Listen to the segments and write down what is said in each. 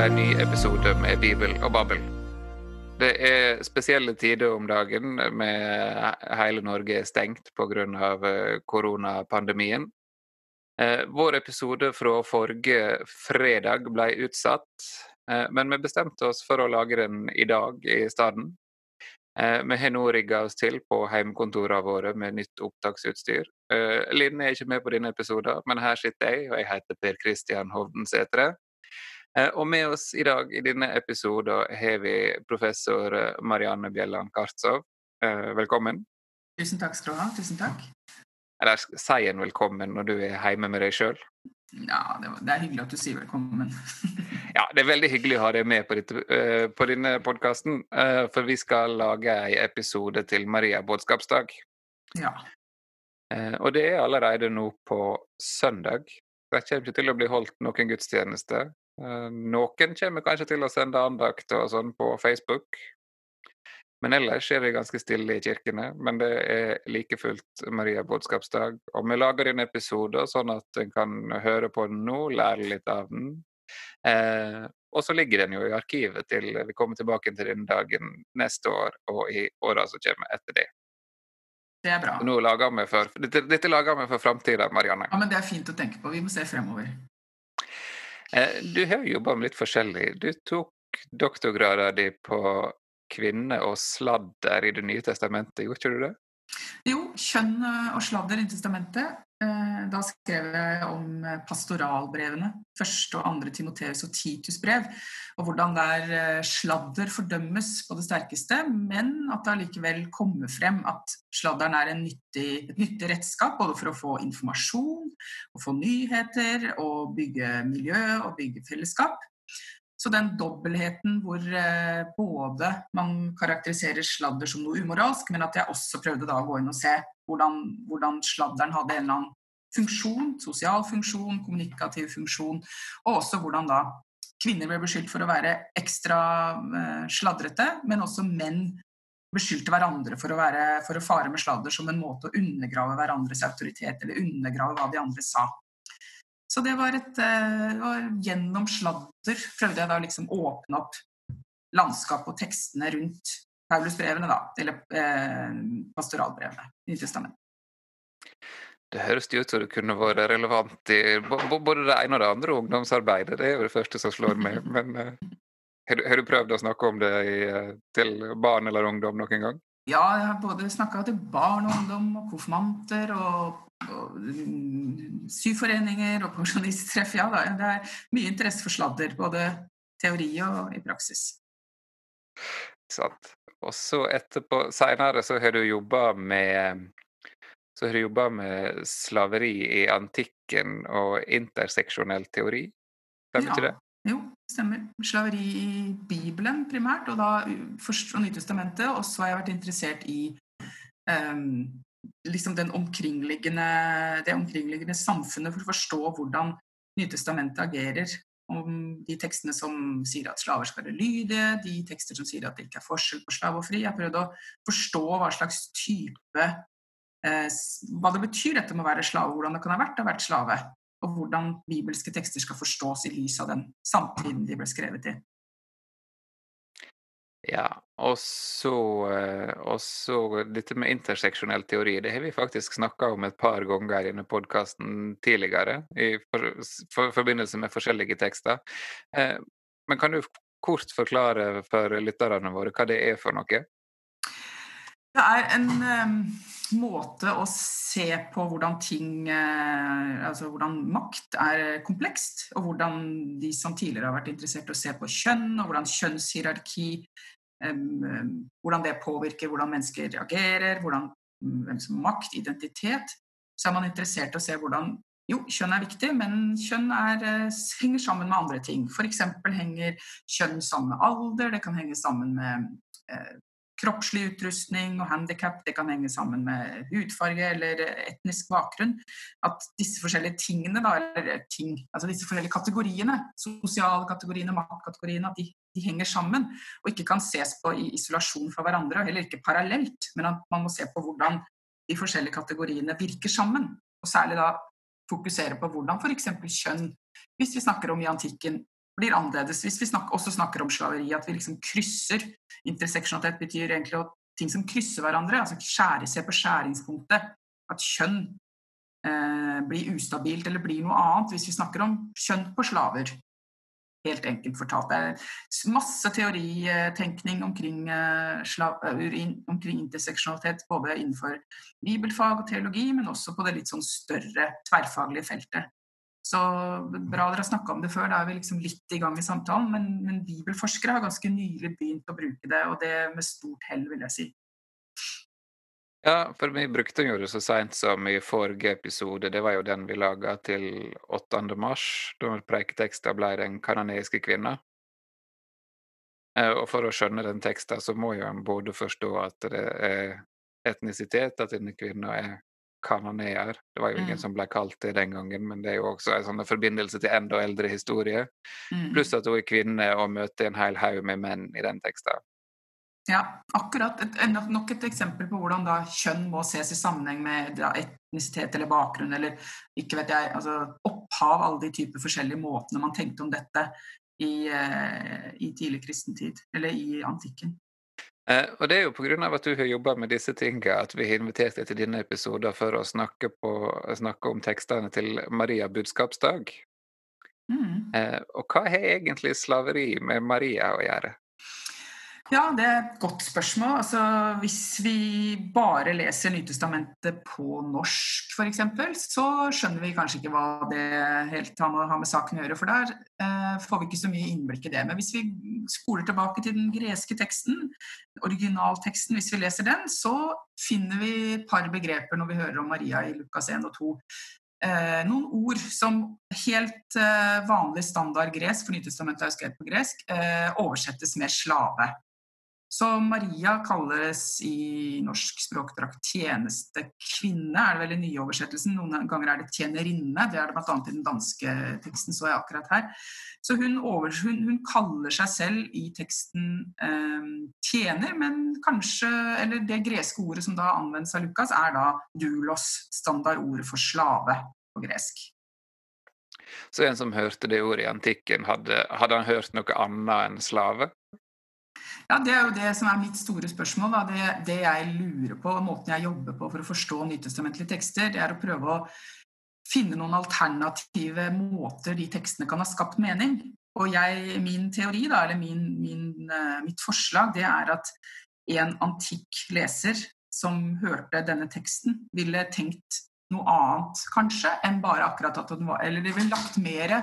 En ny episode med Bibel og Babel. Det er spesielle tider om dagen med hele Norge stengt pga. eh, koronapandemien. Eh, Vår episode fra forrige fredag ble utsatt, eh, men vi bestemte oss for å lage den i dag i stedet. Vi har nå rigga oss til på hjemmekontorene våre med nytt opptaksutstyr. Linn er ikke med på denne episoden, men her sitter jeg, og jeg heter Per Kristian Hovden-Sætre. Eh, Og med oss i dag i denne episoden har vi professor eh, Marianne Bjelland Kartsov. Eh, Velkommen. Tusen takk skal du ha. Tusen takk. Eller si en velkommen når du er hjemme med deg sjøl. Ja, det, er hyggelig at du sier velkommen. Ja, det er veldig hyggelig å ha deg med på, ditt, eh, på denne podkasten, for vi skal lage en episode til Maria budskapsdag. ja. Eh, Og det er allerede nå på søndag. Det kommer ikke til å bli holdt noen gudstjeneste. Eh, Noen kommer kanskje til å sende andakt og sånn på Facebook. Men ellers er det ganske stille i kirkene. Men det er like fullt Maria budskapsdag. Og vi lager en episode sånn at en kan høre på den nå, lære litt av den. Eh, og så ligger den jo i arkivet til vi kommer tilbake til den dagen neste år og i åra som kommer etter det. Det er bra. Nå lager vi for, dette, dette lager vi for framtida, Marianne. Ja, men Det er fint å tenke på. Vi må se fremover. Eh, Du har jo jobba med litt forskjellig. Du tok doktorgraden din på kvinne og sladder i Det nye testamentet, gjorde ikke du det? Jo, kjønn eh, og sladder i testamentet. Eh, Da skrev jeg om eh, pastoralbrevene. Første og andre Timoteus og Titus brev. Og hvordan der sladder fordømmes på det sterkeste, men at det allikevel kommer frem at sladderen er nyttig, et nyttig redskap både for å få informasjon, å få nyheter, og bygge miljø og bygge fellesskap. Så den dobbeltheten hvor eh, både man karakteriserer sladder som noe umoralsk, men at jeg også prøvde da å gå inn og se hvordan, hvordan sladderen hadde en eller annen funksjon, sosial funksjon, kommunikativ funksjon, og også hvordan da kvinner ble beskyldt for å være ekstra eh, sladrete, men også menn beskyldte hverandre for å, være, for å fare med sladder som en måte å undergrave hverandres autoritet eller undergrave hva de andre sa. Så det var et eh, det Gjennom sladder prøvde jeg da liksom åpne opp landskapet og tekstene rundt Paulusbrevene, da. Eller eh, pastoralbrevene i Testamentet. Det høres jo ut som det kunne vært relevant i både det ene og det andre ungdomsarbeidet. Det er jo det første som slår meg. Men eh, har, du, har du prøvd å snakke om det i, eh, til barn eller ungdom noen gang? Ja, jeg har både snakka til barn og ungdom og konfirmanter og, og syforeninger og pensjonisttreff. Ja, det er mye interesse for sladder, både teori og i praksis. Sant. Og så etterpå, seinere så har du jobba med så har du jobba med slaveri i antikken og interseksjonell teori. Stemmer ikke det? Jo, stemmer. Slaveri i Bibelen primært, og da først fra Nytestamentet. Og så har jeg vært interessert i ehm, liksom omkringliggende, det omkringliggende samfunnet for å forstå hvordan Nytestamentet agerer. Om de tekstene som sier at slaver skal være lydige, de tekster som sier at det ikke er forskjell på slave og fri. Jeg prøvde å forstå hva slags type eh, Hva det betyr dette med å være slave, hvordan det kan ha vært å ha vært slave og hvordan bibelske tekster skal forstås i lys av den samtiden de ble skrevet i. Ja, og så, eh, og så dette med interseksjonell teori, det har vi faktisk snakka om et par ganger i podkasten tidligere, i for, for, forbindelse med forskjellige tekster. Eh, men kan du kort forklare for lytterne våre hva det er for noe? Det er en um, måte å se på hvordan ting uh, Altså hvordan makt er komplekst, og hvordan de som tidligere har vært interessert i å se på kjønn, og hvordan kjønnshierarki Hvordan det påvirker hvordan mennesker reagerer, hvordan, hvem som har makt, identitet. Så er man interessert i å se hvordan jo, kjønn er viktig, men kjønn er, eh, henger sammen med andre ting. F.eks. henger kjønn sammen med alder, det kan henge sammen med eh, kroppslig utrustning og handikap, det kan henge sammen med hudfarge eller etnisk bakgrunn. At disse forskjellige tingene, da, eller ting, altså disse forskjellige kategoriene, sosiale kategoriene, matkategoriene, at de, de henger sammen og ikke kan ses på i isolasjon fra hverandre, og heller ikke parallelt, men at man må se på hvordan de forskjellige kategoriene virker sammen. Og særlig da fokusere på hvordan f.eks. kjønn, hvis vi snakker om i antikken, blir annerledes hvis vi snakker, også snakker om slaveri. At vi liksom krysser. Interseksjonalitet betyr egentlig at ting som krysser hverandre. altså skjære, Se på skjæringspunktet. At kjønn eh, blir ustabilt eller blir noe annet hvis vi snakker om kjønn på slaver. Helt enkelt fortalt. Det er masse teoritenkning omkring, eh, eh, omkring interseksjonalitet, både innenfor bibelfag og teologi, men også på det litt sånn større tverrfaglige feltet. Så bra dere har snakka om det før, da er vi liksom litt i gang i samtalen. Men, men bibelforskere har ganske nylig begynt å bruke det, og det med stort hell, vil jeg si. Ja, for vi brukte den jo så seint som i forrige episode. Det var jo den vi laga til 8. mars, da preiketeksten ble 'Den kanadiske kvinna'. Eh, og for å skjønne den teksten, så må jo en både forstå at det er etnisitet, at denne kvinna er kanoneer. Det var jo ingen mm. som ble kalt det den gangen, men det er jo også en sånn forbindelse til enda eldre historie. Mm. Pluss at hun er kvinne og møter en hel haug med menn i den teksten. Ja, akkurat. Et, nok et eksempel på hvordan da kjønn må ses i sammenheng med etnisitet eller bakgrunn eller ikke vet jeg, altså opphav, alle de typer forskjellige måtene man tenkte om dette i, eh, i tidlig kristentid, eller i antikken. Eh, og det er jo pga. at du har jobba med disse tingene at vi har invitert deg til denne episoden for å snakke, på, snakke om tekstene til Maria budskapsdag. Mm. Eh, og hva har egentlig slaveri med Maria å gjøre? Ja, det er et godt spørsmål. Altså, hvis vi bare leser Nytestamentet på norsk f.eks., så skjønner vi kanskje ikke hva det helt har med, saken å gjøre. For der eh, får vi ikke så mye innblikk i det. Men hvis vi spoler tilbake til den greske teksten, originalteksten, hvis vi leser den, så finner vi et par begreper når vi hører om Maria i Lukas 1 og 2. Eh, noen ord som helt eh, vanlig standard gresk, for Nytestamentet er skrevet på gresk, eh, oversettes med slave. Så Maria kalles i norsk språkdrakt tjenestekvinne, er det vel i nyoversettelsen. Noen ganger er det tjenerinne, det er det bl.a. i den danske teksten, så jeg akkurat her. Så hun, over, hun, hun kaller seg selv i teksten eh, tjener, men kanskje Eller det greske ordet som da anvendes av Lukas, er da dulos, standardordet for slave på gresk. Så en som hørte det ordet i antikken, hadde, hadde han hørt noe annet enn slave? Ja, Det er jo det som er mitt store spørsmål. Det, det, jeg lurer på, måten jeg jobber på for å forstå nytestamentlige tekster, det er å prøve å finne noen alternative måter de tekstene kan ha skapt mening. Og jeg, min teori, da, eller min, min, uh, mitt forslag, det er at en antikk leser som hørte denne teksten, ville tenkt noe annet, kanskje, enn bare akkurat at hun var Eller det ville lagt mer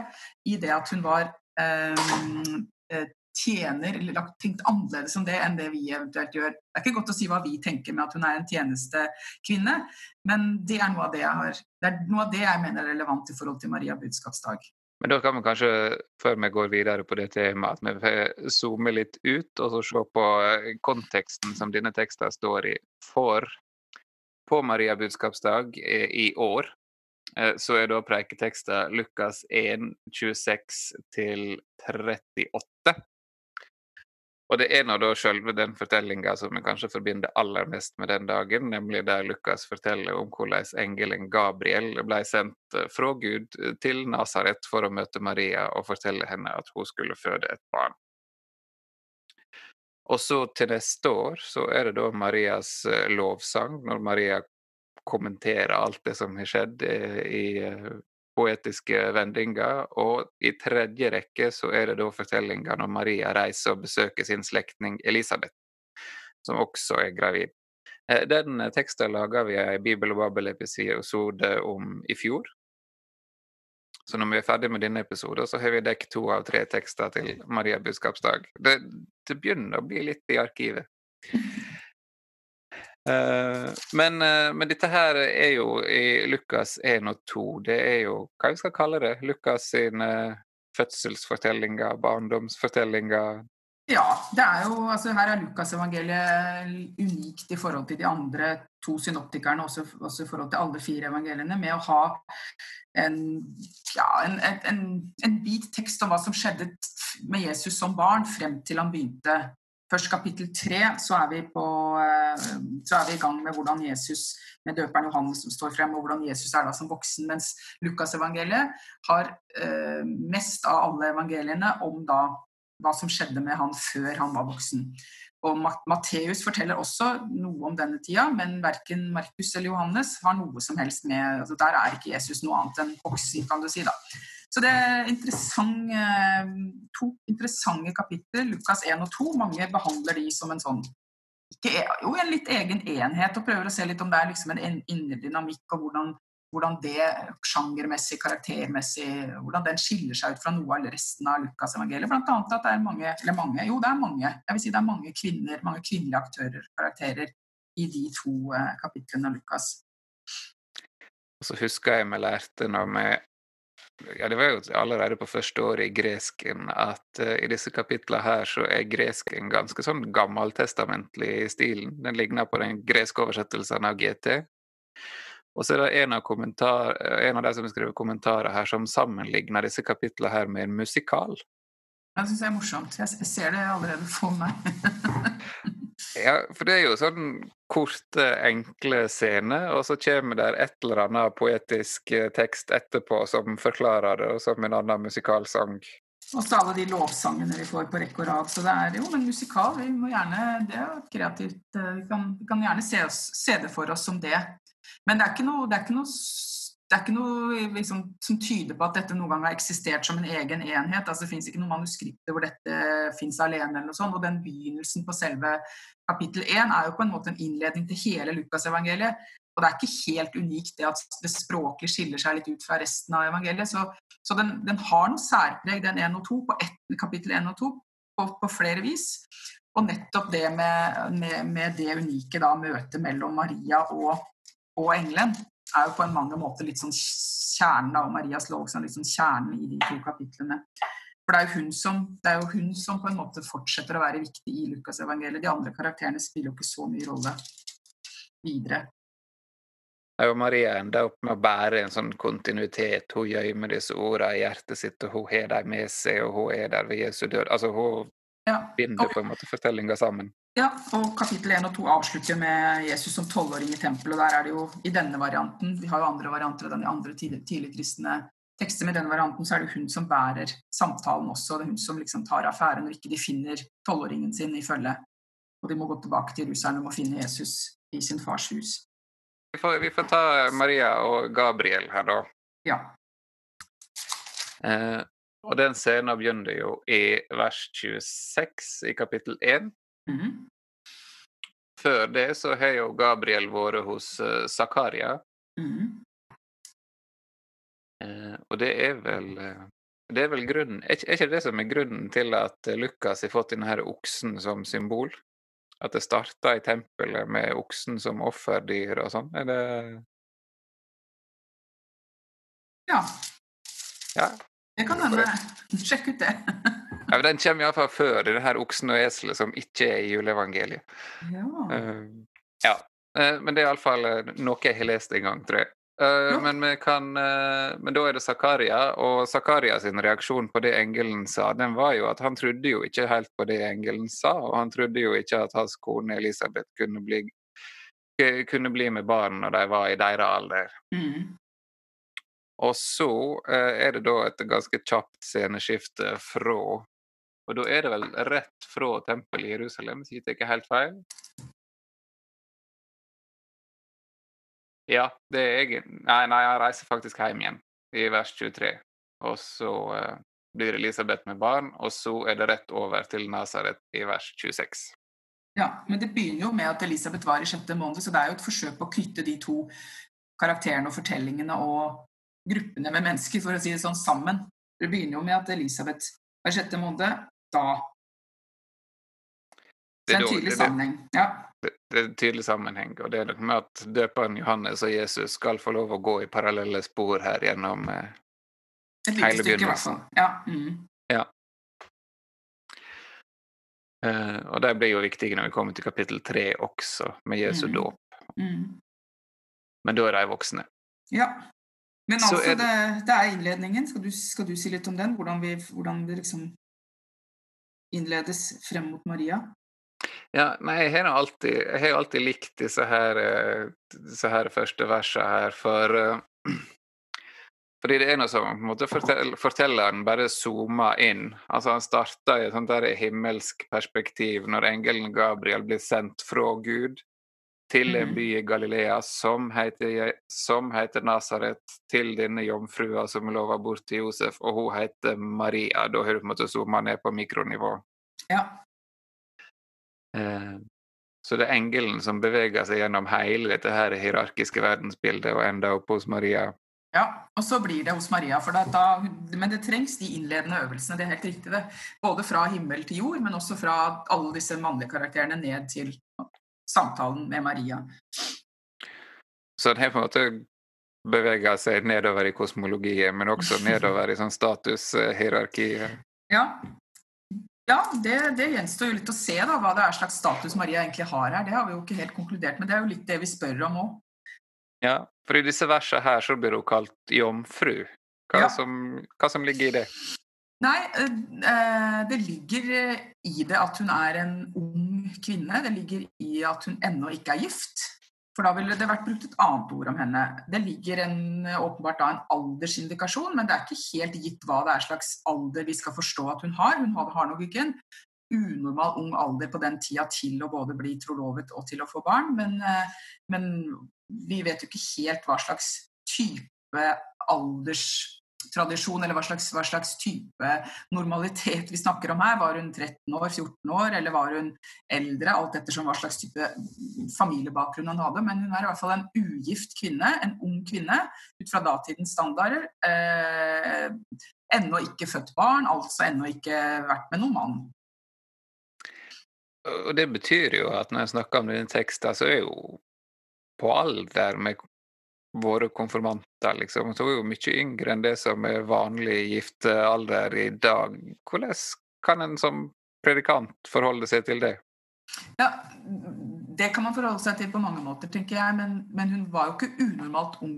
i det at hun var um, tjener, eller tenkt annerledes om det enn det vi eventuelt gjør. Det er ikke godt å si hva vi tenker med at hun er en tjenestekvinne, men det er noe av det jeg, har, det er noe av det jeg mener er relevant i forhold til Maria budskapsdag. Men da kan vi kanskje, før vi går videre på det temaet, at vi zoome litt ut og så se på eh, konteksten som denne teksten står i. For på Maria budskapsdag eh, i år eh, så er da preiketeksten Lukas 1, 26 til 38. Og det er nå da sjølve den fortellinga som vi kanskje forbinder aller mest med den dagen, nemlig der Lukas forteller om hvordan engelen Gabriel ble sendt eh, fra Gud eh, til Nasaret for å møte Maria og fortelle henne at hun skulle føde et barn. Og så til neste år så er det da Marias eh, lovsang, når Maria kommenterer alt det som har skjedd i poetiske vendinger. Og i tredje rekke så er det da fortellingene om Maria reiser og besøker sin slektning Elisabeth, som også er gravid. Eh, den teksten laga vi ei Bibel og Babel-episode om i fjor. Så når vi er ferdig med denne episoden, så har vi dekket to av tre tekster til Maria budskapsdag. Det, det begynner å bli litt i arkivet. Uh, men, uh, men, dette her er jo i Lukas 1 og 2. Det er jo hva vi skal kalle det? Lukas sine fødselsfortellinger, barndomsfortellinger. Ja, det er jo, altså her er Lukasevangeliet unikt i forhold til de andre to synoptikerne, også, også, i forhold til alle fire evangeliene, med å ha en, ja, en, en, en bit tekst om hva som skjedde med Jesus som barn frem til han begynte Først kapittel tre, så, er vi på, eh, så er vi i gang med hvordan Jesus med døperen Johannes som står frem, og hvordan Jesus er da som voksen. Mens Lukasevangeliet har eh, mest av alle evangeliene om da hva som skjedde med han før han var voksen. Og Matteus forteller også noe om denne tida, men verken Markus eller Johannes har noe som helst med altså Der er ikke Jesus noe annet enn voksen, kan du si. da. Så det er interessant, eh, to interessante kapitler, Lukas 1 og 2. Mange behandler de som en sånn ikke, e, jo, en litt egen enhet, og prøver å se litt om det er liksom en indre dynamikk, og hvordan, hvordan det sjangermessig, karaktermessig, hvordan den skiller seg ut fra noe av resten av Lukas-evangeliet. Blant annet at det er mange, eller mange, jo det er mange, jeg vil si det er mange kvinner, mange kvinnelige aktører, karakterer, i de to eh, kapitlene av Lukas. Og så husker jeg vi lærte når vi ja, det var jo allerede på første året i gresken at uh, i disse kapitlene her så er gresken ganske sånn gammeltestamentlig i stilen. Den ligner på den greske oversettelsen av GT. Og så er det en av, en av de som har skrevet kommentarer her, som sammenligner disse kapitlene her med en musikal. Jeg syns det er morsomt. Jeg ser det allerede for meg. Ja, for det er jo sånn korte, enkle scener, og så kommer det et eller annet poetisk eh, tekst etterpå som forklarer det, og som en annen musikalsang. Og så alle de lovsangene vi får på rekke og rad. Så det er jo en musikal. Vi må gjerne, Det er kreativt. Eh, vi kan, vi kan gjerne se, oss, se, det for oss som det. Men det er ikke noe, det er ikke noe det er ikke noe liksom, som tyder på at dette noen gang har eksistert som en egen enhet. altså Det fins ikke noen manuskripter hvor dette fins alene. eller noe sånt, og den Begynnelsen på selve kapittel 1 er jo på en måte en innledning til hele Lukasevangeliet. Og det er ikke helt unikt det at det språklig skiller seg litt ut fra resten av evangeliet. Så, så den, den, har noe særpreg, den 1 og 2, på ett, kapittel 1 og 2, på, på, flere vis. Og nettopp det med, med, med det unike da, møtet mellom Maria og, og engelen er jo på en mange måter litt sånn kjernen av Marias lov, sånn liksom kjernen i de to kapitlene. For det er, jo som, det er jo hun som på en måte fortsetter å være viktig i Lukasevangeliet. De andre karakterene spiller jo ikke så mye rolle videre. Ja, Maria ender opp med å bære en sånn kontinuitet. Hun gjemmer disse ordene i hjertet sitt, og hun har dem med seg, og hun er der ved Jesu død. Altså, hun ja. binder på en måte fortellinga sammen. Ja, og kapittel 1 og 2 avslutter med Jesus som tolvåring i tempelet. og Der er det jo i denne varianten Vi har jo andre varianter av den andre tidlig, kristne tekster. Med denne varianten så er det hun som bærer samtalen også. Det er hun som liksom tar affæren når ikke de finner tolvåringen sin i følge. Og de må gå tilbake til Jerusalem og finne Jesus i sin fars hus. Vi får, vi får ta Maria og Gabriel her, da. Ja. Eh, og den scenen begynner jo i vers 26 i kapittel 1. Mm. Før det så har jo Gabriel vært hos uh, Zakaria. Mm. Uh, og det er vel uh, det er vel grunnen Er ikke det som er grunnen til at Lukas har fått denne her oksen som symbol? At det starta i tempelet med oksen som offerdyr og sånn? Er det Ja. ja. Jeg kan hende. Sjekk ut det. Ja, den kommer iallfall før denne her oksen og eselet som ikke er i juleevangeliet. Ja. Uh, ja. Uh, men det er iallfall noe jeg har lest en gang, tror jeg. Uh, men, kan, men, da er det Zakaria, og Zakaria sin reaksjon på det engelen sa, den var jo at han trodde jo ikke helt på det engelen sa, og han trodde jo ikke at hans kone Elisabeth kunne bli, kunne bli med barn når de var i deres alder. Mm. Og så er det da et ganske kjapt sceneskifte fra og da er det vel rett fra tempelet i Jerusalem, hvis jeg tar helt feil? Ja, det er jeg Nei, nei, jeg reiser faktisk hjem igjen, i vers 23. Og så uh, blir Elisabeth med barn, og så er det rett over til Nazaret i vers 26. Ja, men det begynner jo med at Elisabeth var i sjette måned, så det er jo et forsøk på å knytte de to karakterene og fortellingene og gruppene med mennesker, for å si det sånn, sammen. Det begynner jo med at Elisabeth var i sjette måned, da. Det er en tydelig sammenheng. Ja. Det, er en tydelig sammenheng, og det er noe med at døperen Johannes og Jesus skal få lov å gå i parallelle spor her gjennom eh, hele begynnelsen. Ja. Mm. ja. Eh, og det blir jo viktig når vi kommer til kapittel tre også, med Jesu mm. dåp. Mm. Men da er de voksne. Ja. Men altså, er det... Det, det... er innledningen. Skal du, skal du, si litt om den? Hvordan vi, hvordan det liksom innledes frem mot Maria? Ja, nei, jeg har alltid, jeg har alltid likt disse her, eh, disse her første versene her, for uh, Fordi det er noe som måte fortell, Fortelleren bare zoomer inn. Altså Han starter i et sånt der himmelsk perspektiv når engelen Gabriel blir sendt fra Gud til en by i Galilea som heter, som heter Nazaret, til denne jomfrua som lover bort til Josef, og hun heter Maria. Da har du på en måte zooma ned på mikronivå. Ja. Eh, så det er engelen som beveger seg gjennom hele dette her hierarkiske verdensbildet og ender opp hos Maria. Ja, og så blir det hos Maria. Da, da, men det trengs de innledende øvelsene. Det er helt riktig, det. Både fra himmel til jord, men også fra alle disse mannlige karakterene ned til samtalen med Maria. Så den har på en måte bevega seg nedover i kosmologien, men også nedover i sånn statushierarkiet? Ja, ja, det, det, gjenstår jo litt å se da, hva det er slags status Maria egentlig har her. Det har vi jo ikke helt konkludert med. Det er jo litt det vi spør om òg. Ja, for i disse versene her så blir hun kalt jomfru. Hva, ja. som, hva som ligger i det? Nei, eh, eh, det ligger i det at hun er en ung kvinne. Det ligger i at hun ennå ikke er gift. For da ville det vært brukt et annet ord om henne. Det ligger en, åpenbart da en aldersindikasjon, men det er ikke helt gitt hva det er slags alder vi skal forstå at hun har. Hun har nok ikke en unormal ung alder på den tida til å både bli trolovet og til å få barn, men, eh, men vi vet jo ikke helt hva slags type alderstradisjon eller hva slags, hva slags, type normalitet vi snakker om her. Var hun 13 år, 14 år, eller var hun eldre? Alt ettersom hva slags type familiebakgrunn hun hadde. Men hun er i hvert fall en ugift kvinne, en ung kvinne, ut fra datidens standarder. Eh, ennå ikke født barn, altså ennå ikke vært med noen mann. Og det betyr jo at når jeg snakker om denne teksten, så er jo på alder med våre konfirmanter, liksom. Så er jo mye yngre enn det som er vanlig giftealder i dag. Hvordan kan en som predikant forholde seg til det? Ja, Det kan man forholde seg til på mange måter, tenker jeg. Men, men hun var jo ikke unormalt ung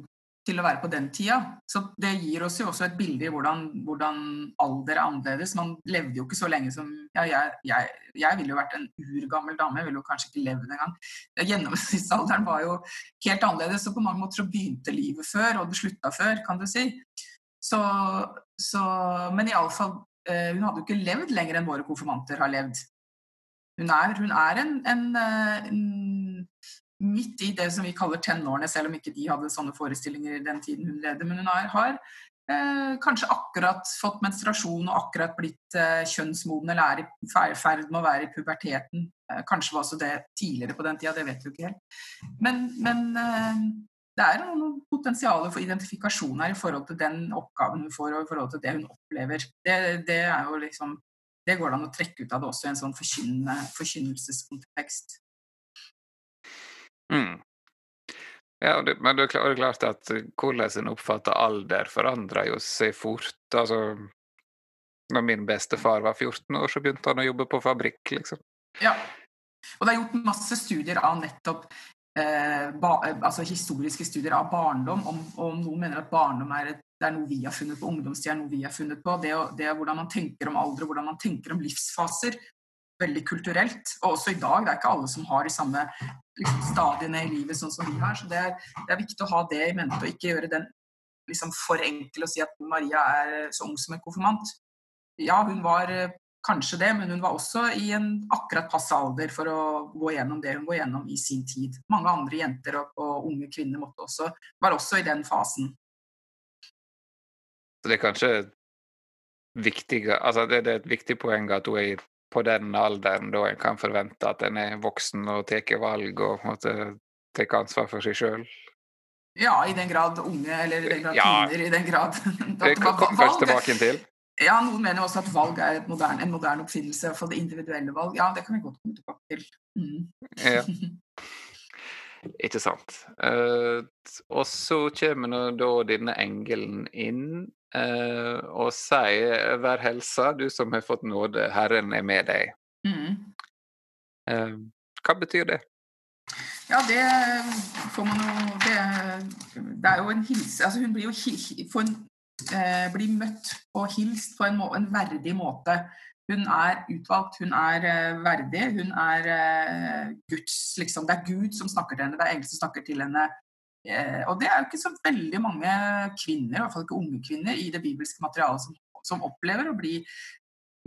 til å være på den tida. Så det gir oss jo også et bilde i hvordan, hvordan alder er annerledes. Man levde jo ikke så lenge som ja, jeg, jeg, jeg ville jo vært en urgammel dame, jeg ville jo kanskje ikke levd engang. Gjennomsnittsalderen var jo helt annerledes, og på mange måter så begynte livet før, og det slutta før, kan du si. Så, så Men iallfall, eh, hun hadde jo ikke levd lenger enn våre konfirmanter har levd. Hun er, hun er en, en, eh, en midt i det som vi kaller tenårene, selv om ikke de hadde sånne forestillinger i den tiden hun levde. Men hun har, eh, kanskje akkurat fått menstruasjon og akkurat blitt eh, kjønnsmoden eller er i ferd med å være i puberteten. Eh, kanskje var også det tidligere på den tida, det vet du ikke helt. Men, men eh, det er noe potensial for identifikasjon her i forhold til den oppgaven hun får og i forhold til det hun opplever. Det, det liksom det går det an å trekke ut av det også i en sånn forkynnelseskontekst. Mm. Ja, men det er klart at eh, hvordan en oppfatter alder, forandrer jo seg fort. Altså, når min bestefar var 14 år, så begynte han å jobbe på fabrikk, liksom. Ja. Og det er gjort masse studier av nettopp eh, ba, altså historiske studier av barndom. Om, om noen mener at barndom er, et, er noe vi har funnet på, ungdomstid er noe vi har funnet på. Det, det hvordan man tenker om alder, hvordan man tenker om livsfaser veldig kulturelt. Og også i dag. Det er ikke alle som har de samme liksom, stadiene i livet sånn som vi har. Så det er, det er, viktig å ha det i mente og ikke gjøre den liksom, for enkel å si at Maria er så ung som en konfirmant. Ja, hun var eh, kanskje det, men hun var også i en akkurat passe alder for å gå gjennom det hun går gjennom i sin tid. Mange andre jenter og, og unge kvinner også, var også i den fasen. Så det er kanskje viktig, altså det, det er et viktig poeng at hun er på den alderen da en kan forvente at en er voksen og tar valg og tar ansvar for seg sjøl? Ja, i den grad unge, eller i den grad ja. kvinner, i den grad Det kommer først tilbake til. Ja, noen mener også at valg er moderne, en moderne oppfinnelse, iallfall det individuelle valg. Ja, det kan vi godt komme tilbake til. Mm. Ja. Ikke sant. Uh, og så kommer nå da denne engelen inn uh, og sier 'vær helsa, du som har fått nåde, Herren er med deg'. Mm. Uh, hva betyr det? Ja, det får man jo Det, det er jo en hilse Altså, hun blir jo en, blir møtt og hilst på en, må, en verdig måte Hun er utvalgt, hun er uh, verdig, hun er uh, Guds liksom. Det er Gud som snakker til henne, det er engler som snakker til henne. Uh, og det er jo ikke så veldig mange kvinner, i hvert fall ikke unge kvinner, i det bibelske materialet som, som opplever å bli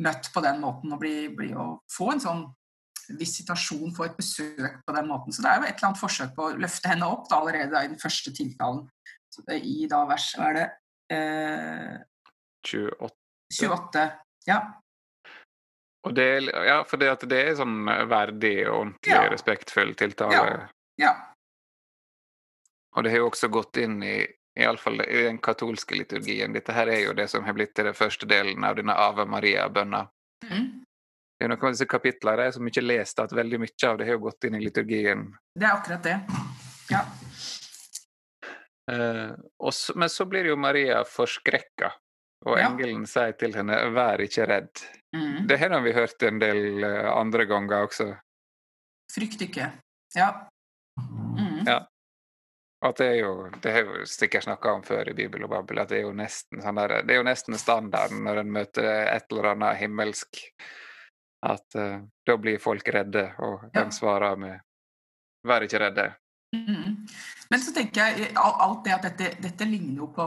møtt på den måten og bli, bli, å få en sånn visitasjon, få et besøk på den måten. Så det er jo et eller annet forsøk på å løfte henne opp da, allerede i den første tiltalen. Så det, I da vers hva er det? 28. 28. Ja. Og det, ja, for det, at det er sånn verdig, ordentlig, ja. respektfull tiltale. Ja. ja. Og det har jo også gått inn i iallfall i den katolske liturgien. Dette her er jo det som har blitt til den første delen av denne Ave Maria-bønna. Mm. Det er noen av disse kapitlene er så lest at veldig mye av det har jo gått inn i liturgien. Det er akkurat det. Ja. Eh, så, men så blir jo Maria forskrekka og engelen sier til henne 'vær ikke redd'. Mm. Det har vi hørt en del uh, andre ganger også. Frykt ikke. Ja. Mm. ja. At det er jo Det har jeg sikkert snakka om før i Bibel og Babel, at det er jo nesten sånn der, det er jo nesten standarden når en møter et eller annet himmelsk, at uh, da blir folk redde, og ja. svarer med 'vær ikke redde'. Mm. Men så tenker jeg alt det at dette, dette ligner jo på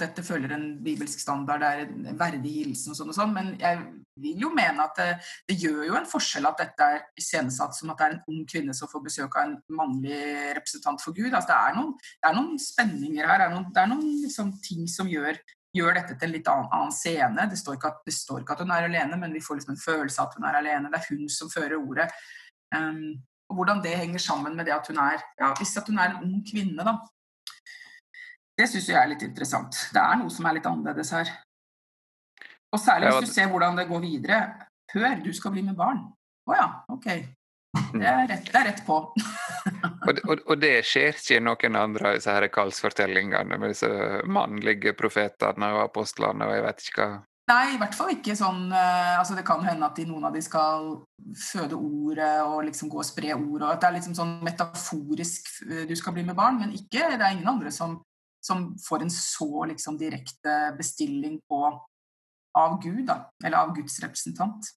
Dette følger en bibelsk standard, det er en verdig hilsen og sånn og sånn, men jeg vil jo mene at det, det, gjør jo en forskjell at dette er iscenesatt som at det er en ung kvinne som får besøk av en mannlig representant for Gud. Altså, det, er noen, det, er noen, spenninger her, det er noen, det er noen liksom, ting som gjør, gjør dette til en litt annen, annen scene. Det står, at, det står, ikke at, hun er alene, men vi får liksom en følelse av at hun er alene. Det er hun som fører ordet. Um, og hvordan det henger sammen med det at hun er ja, hvis at hun er en ung kvinne, da. Det syns jeg er litt interessant. Det er noe som er litt annerledes her. Og særlig hvis du ser hvordan det går videre. Hør, du skal bli med barn. Å ja, ok. Det er rett, det er rett på. og, det, og, og, det skjer ikke i noen andre av disse her kallsfortellingene med disse mannlige profetene og apostlene og jeg vet ikke hva Nei, i hvert fall ikke sånn uh, altså Det kan hende at de, noen av de skal føde ordet og liksom gå og spre ord. og at Det er liksom sånn metaforisk uh, du skal bli med barn, men ikke, det er ingen andre som, som får en så liksom direkte bestilling på av Gud, da, eller av Guds representant.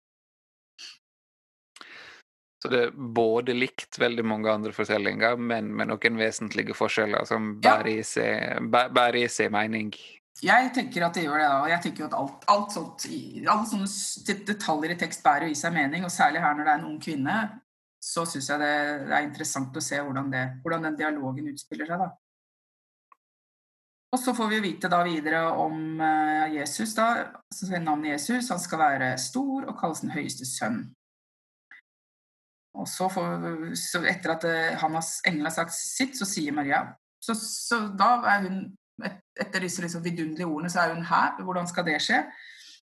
Så det er både likt veldig mange andre fortellinger, men med noen vesentlige forskjeller som bærer i seg, bærer i seg mening. Jeg tenker at det gjør det. og jeg tenker at alt, alt sånt, Alle sånne detaljer i tekst bærer jo i seg mening, og særlig her når det er en ung kvinne, så syns jeg det, er interessant å se hvordan, det, hvordan den dialogen utspiller seg. da. Og så får vi vite da videre om uh, Jesus, da. Navnet Jesus. Han skal være stor og kalles den høyeste sønn. Og så, får, så etter at uh, han har, engelen har sagt sitt, så sier Maria så, så da er hun etter disse liksom vidunderlige ordene, så er hun her. Hvordan skal det skje?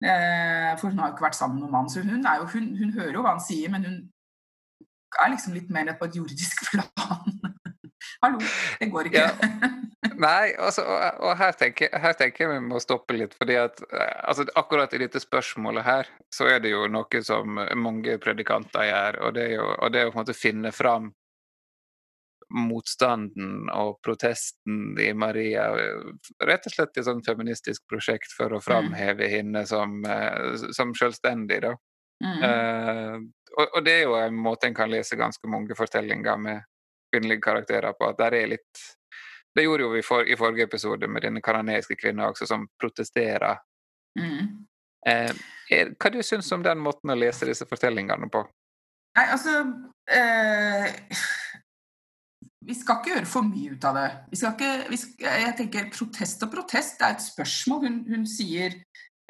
Eh, for hun har jo ikke vært sammen med noen mann. Så hun, jo, hun, hun, hører jo hva han sier, men hun er liksom litt mer på et jordisk plan. Hallo, det går ikke. Ja. Nei, altså, og, og her, tenker, her, tenker, jeg vi må stoppe litt. fordi at altså, Akkurat i dette spørsmålet her, så er det jo noe som mange predikanter gjør. Og det er jo, og det er jo på en måte finne fram motstanden og protesten i Maria rett og slett et sånn feministisk prosjekt for å mm. framheve mm. henne som, eh, som selvstendig. Da. Mm. Uh, og, og, det er jo en måte en kan lese ganske mange fortellinger med kvinnelige karakterer på. at der er litt Det gjorde jo vi for, i forrige episode med denne kanadiske kvinna også, som protesterer. Mm. Uh, er, hva du syns om den måten å lese disse fortellingene på? Nei, altså uh vi skal ikke gjøre for mye ut av det. Ikke, skal, jeg tenker Protest og protest er et spørsmål. Hun, hun sier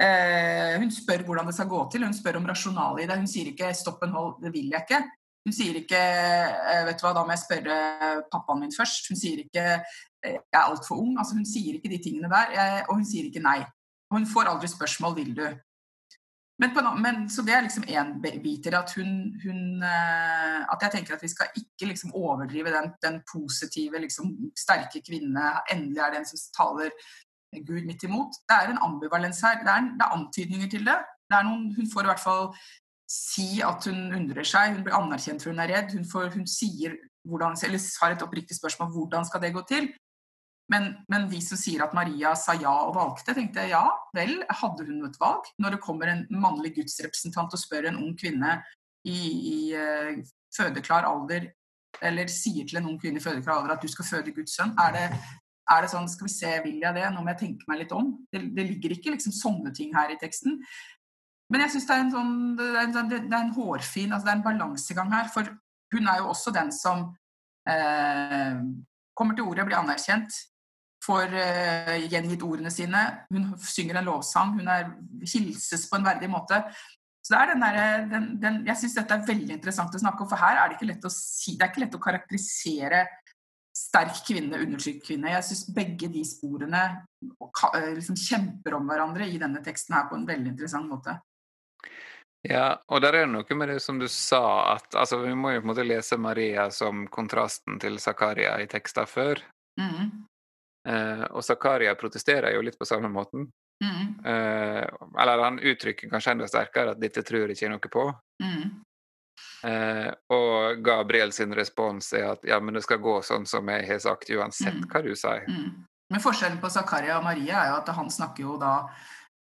eh, Hun spør hvordan det skal gå til. Hun spør om rasjonalet i det. Hun sier ikke 'stopp en hold, det vil jeg ikke'. Hun sier ikke eh, 'vet du hva, da må jeg spørre pappaen min først'. Hun sier ikke eh, 'jeg er altfor ung'. Altså, hun sier ikke de tingene der. Og hun sier ikke nei. Hun får aldri spørsmål 'vil du'? Men, på, men, så det er liksom én bit i det. At, hun, hun, eh, at jeg tenker at vi skal ikke liksom overdrive den, den positive, liksom, sterke kvinne. Endelig er det en som taler Gud midt imot. Det er en ambivalens her. Det er, det er antydninger til det. det noen, hun får i hvert fall si at hun undrer seg. Hun blir anerkjent for hun er redd. Hun, får, hun sier hvordan, eller har et oppriktig spørsmål hvordan skal det gå til. Men, men, de som sier at Maria sa ja og valgte, tenkte jeg ja vel, hadde hun et valg? Når det kommer en mannlig gudsrepresentant og spør en ung kvinne i, i uh, fødeklar alder, eller sier til en ung kvinne i fødeklar alder at du skal føde Guds sønn, er det, er det sånn Skal vi se, vil jeg det? Nå må jeg tenke meg litt om. Det, det ligger ikke liksom sånne ting her i teksten. Men jeg syns det, sånn, det, det, er en hårfin altså Det er en balansegang her. For hun er jo også den som eh, kommer til ordet, blir anerkjent, får uh, gjengitt ordene sine. Hun synger en lovsang, hun er, hilses på en verdig måte. Så det er den der, den, den, Jeg syns dette er veldig interessant å snakke om, for her er det ikke lett å si, det er ikke lett å karakterisere sterk kvinne, undertrykt kvinne. Jeg syns begge de sporene eh, liksom kjemper om hverandre i denne teksten her på en veldig interessant måte. Ja, og der er det noe med det som du sa, at altså, vi må jo på en måte lese Maria som kontrasten til Zakaria i tekster før. Mm. Eh, og Zakaria protesterer jo litt på samme måten. Mm. Eh, eller han uttrykker kanskje enda sterkere at 'dette tror jeg ikke noe på'. Mm. Eh, og Gabriel sin respons er at 'ja, men det skal gå sånn som jeg har sagt', uansett mm. hva du sier. Mm. Men forskjellen på Zakaria og Maria er jo at han snakker jo da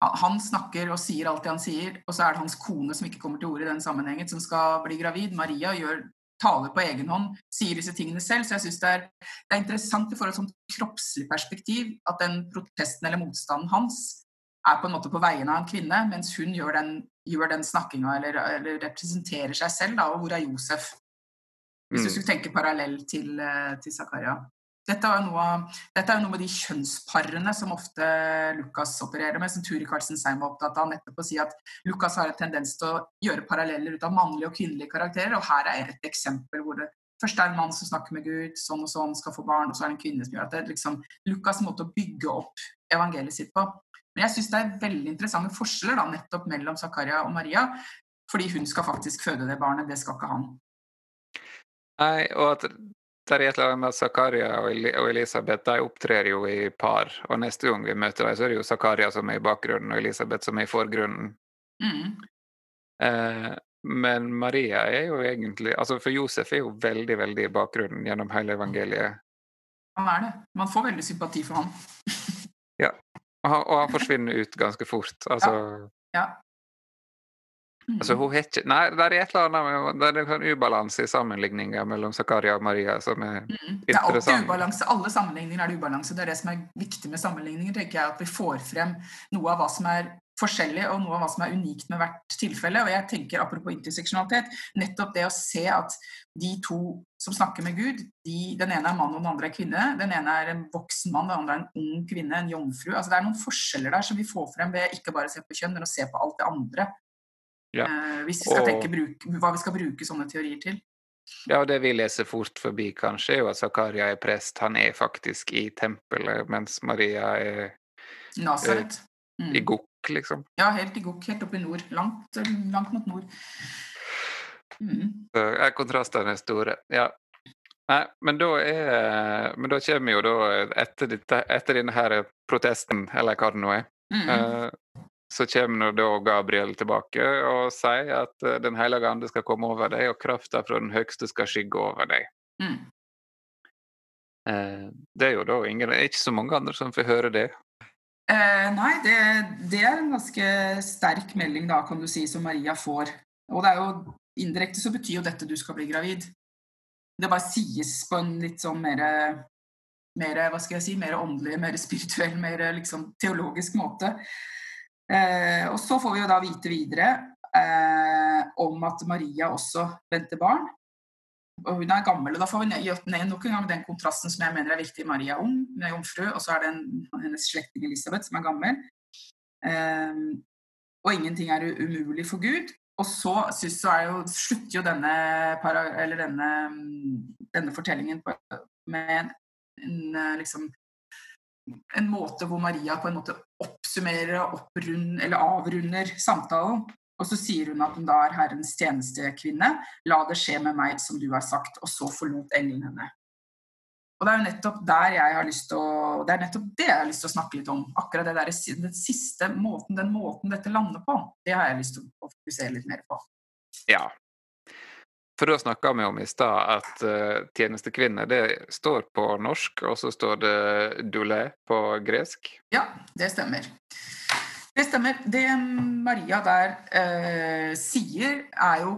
han snakker og sier alt det han sier, og så er det hans kone som ikke kommer til orde i den sammenhengen, som skal bli gravid. Maria gjør, taler på egen hånd, sier disse tingene selv. Så jeg syns det, det, er interessant i forhold til et kroppslig perspektiv at den protesten eller motstanden hans er på en måte på vegne av en kvinne, mens hun gjør den, gjør den snakkinga eller, eller, representerer seg selv. Da, og hvor er Josef? Hvis du mm. skulle tenke parallell til, eh, til Zakaria. Dette er, noe, dette er noe med de kjønnsparene som ofte Lukas opererer med, som Turi Karlsen Seim var opptatt av. nettopp å si at Lukas har en tendens til å gjøre paralleller ut av mannlige og kvinnelige karakterer. og Her er et eksempel hvor det først er en mann som snakker med Gud, sånn og sånn, skal få barn, og så er det en kvinne som gjør at det er liksom Lukas' måte å bygge opp evangeliet sitt på. Men jeg syns det er veldig interessante forskjeller da, nettopp mellom Zakaria og Maria, fordi hun skal faktisk føde det barnet, det skal ikke han. Nei, og at det er et eller annet med Zakaria og Elisabeth de opptrer jo i par. Og neste gang vi møter dem, så er det jo Zakaria som er i bakgrunnen, og Elisabeth som er i forgrunnen. Mm. Eh, men Maria er jo egentlig altså For Josef er jo veldig, veldig i bakgrunnen gjennom hele evangeliet. Han er det. Man får veldig sympati for ham. ja. Og han, og han, forsvinner ut ganske fort. Altså ja. ja. Altså, hun har ikke Nei, det er et eller annet med, det er en ubalanse i sammenligninga mellom Zakaria og Maria som er mm. Det er alltid ubalanse. Alle sammenligninger er det ubalanse. Det er det som er viktig med sammenligninger, tenker jeg, at vi får frem noe av hva som er forskjellig, og noe av hva som er unikt med hvert tilfelle. Og jeg tenker, apropos interseksjonalitet, nettopp det å se at de to som snakker med Gud, de, den ene er mann og den andre er kvinne. Den ene er en voksen mann, den andre er en ung kvinne, en jomfru. Altså Det er noen forskjeller der som vi får frem ved ikke bare å se på kjønn, men å se på alt det andre ja. Eh, hvis vi skal og... tenke bruk, hva vi skal bruke sånne teorier til. Ja, og det vi leser fort forbi, kanskje, er jo at Zakaria er prest. Han er faktisk i tempelet, mens Maria er Nasaret. Mm. I Gokk, liksom. Ja, helt i Gokk. Helt oppe i nord. Langt, langt mot nord. Mm. Så er kontrastene store. Ja. Nei, men da er Men da kommer jo da, etter, dette, etter denne her protesten, eller hva det nå er, mm. Så kommer da Gabriel tilbake og sier at eh, Den hellige ande skal komme over deg, og krafta fra den høgste skal skygge over deg. Mm. Eh, det er jo da ingen, ikke så mange andre som får høre det. Eh, nei, det, det, er en ganske sterk melding, da, kan du si, som Maria får. Og det er jo indirekte så betyr jo dette du skal bli gravid. Det bare sies på en litt sånn mer, mer hva skal jeg si, mer åndelig, mer spirituell, mer liksom teologisk måte. Eh, og så får vi jo da vite videre eh, om at Maria også venter barn. Og hun er gammel. og Da får vi ned nok en gang den kontrasten som jeg mener er viktig. Maria er ung, hun er jomfru, og så er det en, hennes slektning Elisabeth som er gammel. Eh, og ingenting er umulig for Gud. Og så, så jo, slutter jo denne, denne, denne fortellingen på, med en, en liksom, en måte hvor Maria på en måte oppsummerer og avrunder samtalen. Og så sier hun at hun da er Herrens tjenestekvinne. La det skje med meg som du har sagt. Og så forlot engelen henne. Og det er jo nettopp der jeg har lyst til å Det er nettopp det jeg har lyst til å snakke litt om. Akkurat det der, den siste måten, den måten dette lander på, det har jeg lyst til å fokusere litt mer på. Ja. For da snakka vi om i stad at uh, tjenestekvinne det står på norsk, og så står det doulé på gresk? Ja, det stemmer. Det stemmer. Det Maria der uh, sier, er jo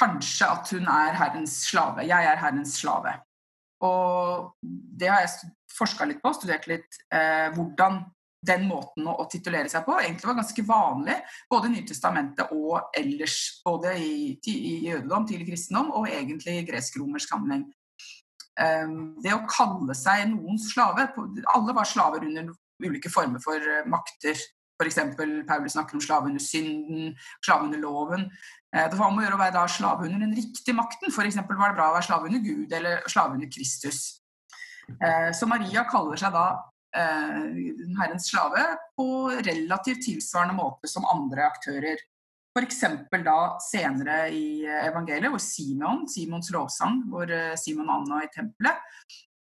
kanskje at hun er Herrens slave. Jeg er Herrens slave. Og det har jeg forska litt på, studert litt uh, hvordan den måten å, titulere seg på egentlig var ganske vanlig både i Nytestamentet og ellers. Både i, i jødedom, tidlig kristendom og egentlig i gresk-romersk sammenheng. Um, det å kalle seg noens slave Alle var slaver under ulike former for uh, makter. F.eks. Paulus snakker om slave under synden, slave under loven. Uh, det var om å gjøre å være slave under den riktige makten. F.eks. var det bra å være slave under Gud eller slave under Kristus. Uh, så Maria kaller seg da eh, Herrens slave på relativt tilsvarende måte som andre aktører. F.eks. da senere i evangeliet, hvor Simon, Simons lovsang, hvor eh, Simon Anna i tempelet,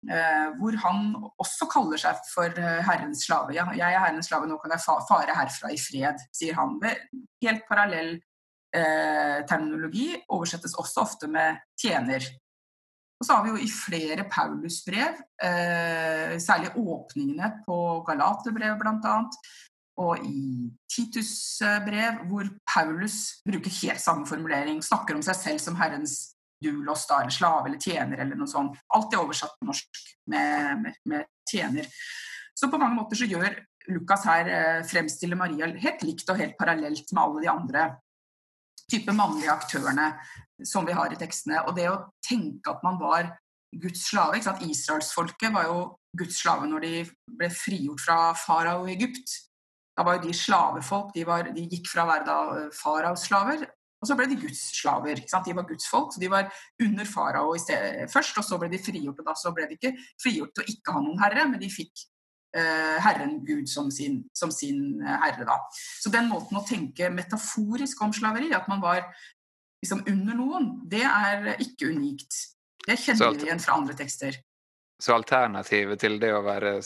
eh, hvor han også kaller seg for eh, Herrens slave. Ja, 'Jeg er Herrens slave, nå kan jeg fare herfra i fred', sier han. Helt parallell eh, terminologi oversettes også ofte med 'tjener'. Og så har vi jo i flere Paulusbrev, eh, særlig åpningene på Galaterbrevet bl.a., og i Titus-brev, hvor Paulus bruker helt samme formulering, snakker om seg selv som Herrens dulos, da, eller slave eller tjener eller noe sånt. Alt er oversatt på norsk med, med, med, tjener. Så på mange måter så gjør Lukas her eh, fremstiller Maria helt likt og helt parallelt med alle de andre type mannlige aktørene som vi har i tekstene. Og det å tenke at man var Guds slave Israelsfolket var jo Guds slave når de ble frigjort fra farao i Egypt. Da var jo de slavefolk. De, var, de gikk fra å være eh, faraos slaver, og så ble de Guds slaver. De var Guds folk, så de var under farao først, og så ble de frigjort. Og da så ble de ikke frigjort til å ikke ha noen herre, men de fikk Herren Gud som sin, som sin eh, herre. Da. Så den måten å tenke metaforisk om slaveri, at man var liksom under noen, det er ikke unikt. Det kjenner vi igjen fra andre tekster. Så alternativet til det å være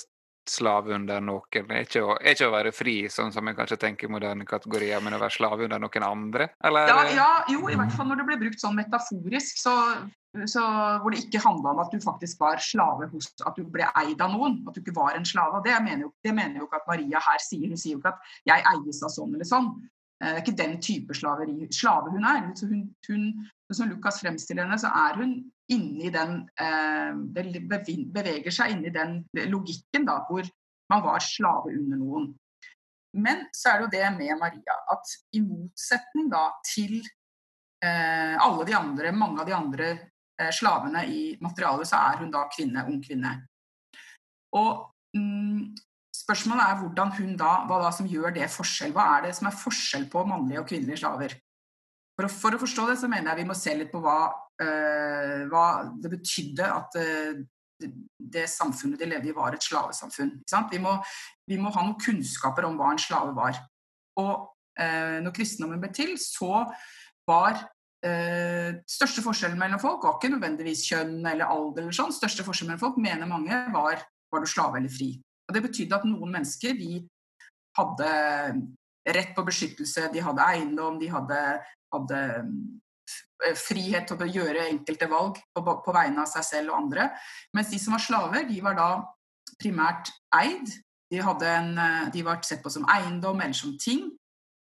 slave under noen ikke, å, ikke å være fri, sånn som jeg kanskje tenker i moderne kategorier, men å være slave under noen andre? Eller? Ja, ja, jo, i hvert fall når det blir brukt sånn metaforisk, så, så, hvor det ikke handla om at du faktisk var slave hos At du ble eid av noen, at du ikke var en slave. Det mener jo, det mener jo ikke at Maria her sier. Hun sier jo ikke at 'jeg eies av sånn eller sånn'. Det er ikke den type slaveri, slave hun er. Hun, hun, som Lukas fremstiller henne, så er hun inni den eh, Beveger seg inni den logikken da, hvor man var slave under noen. Men så er det jo det med Maria at i motsetning da til eh, alle de andre, mange av de andre eh, slavene i materialet, så er hun da kvinne, ung kvinne. Og mm, Spørsmålet er hun da, hva da som gjør det forskjell. Hva er det som er forskjell på mannlige og kvinnelige slaver? For å, for å forstå det, så mener jeg vi må se litt på hva, uh, hva det betydde at uh, det, det, samfunnet de levde i, var et slavesamfunn. Vi må, vi, må, ha noen kunnskaper om hva en slave var. Og uh, når kristendommen ble til, så var største forskjellen mellom folk var ikke nødvendigvis kjønn eller alder. eller sånn. Største forskjellen mellom folk mener mange var var du slave eller fri. Og Det betydde at noen mennesker de hadde rett på beskyttelse, de hadde eiendom, de hadde, hadde eh, frihet til å gjøre enkelte valg på, på, vegne av seg selv og andre. Mens de som var slaver, de var da primært eid. De, en, eh, de var sett på som eiendom eller som ting.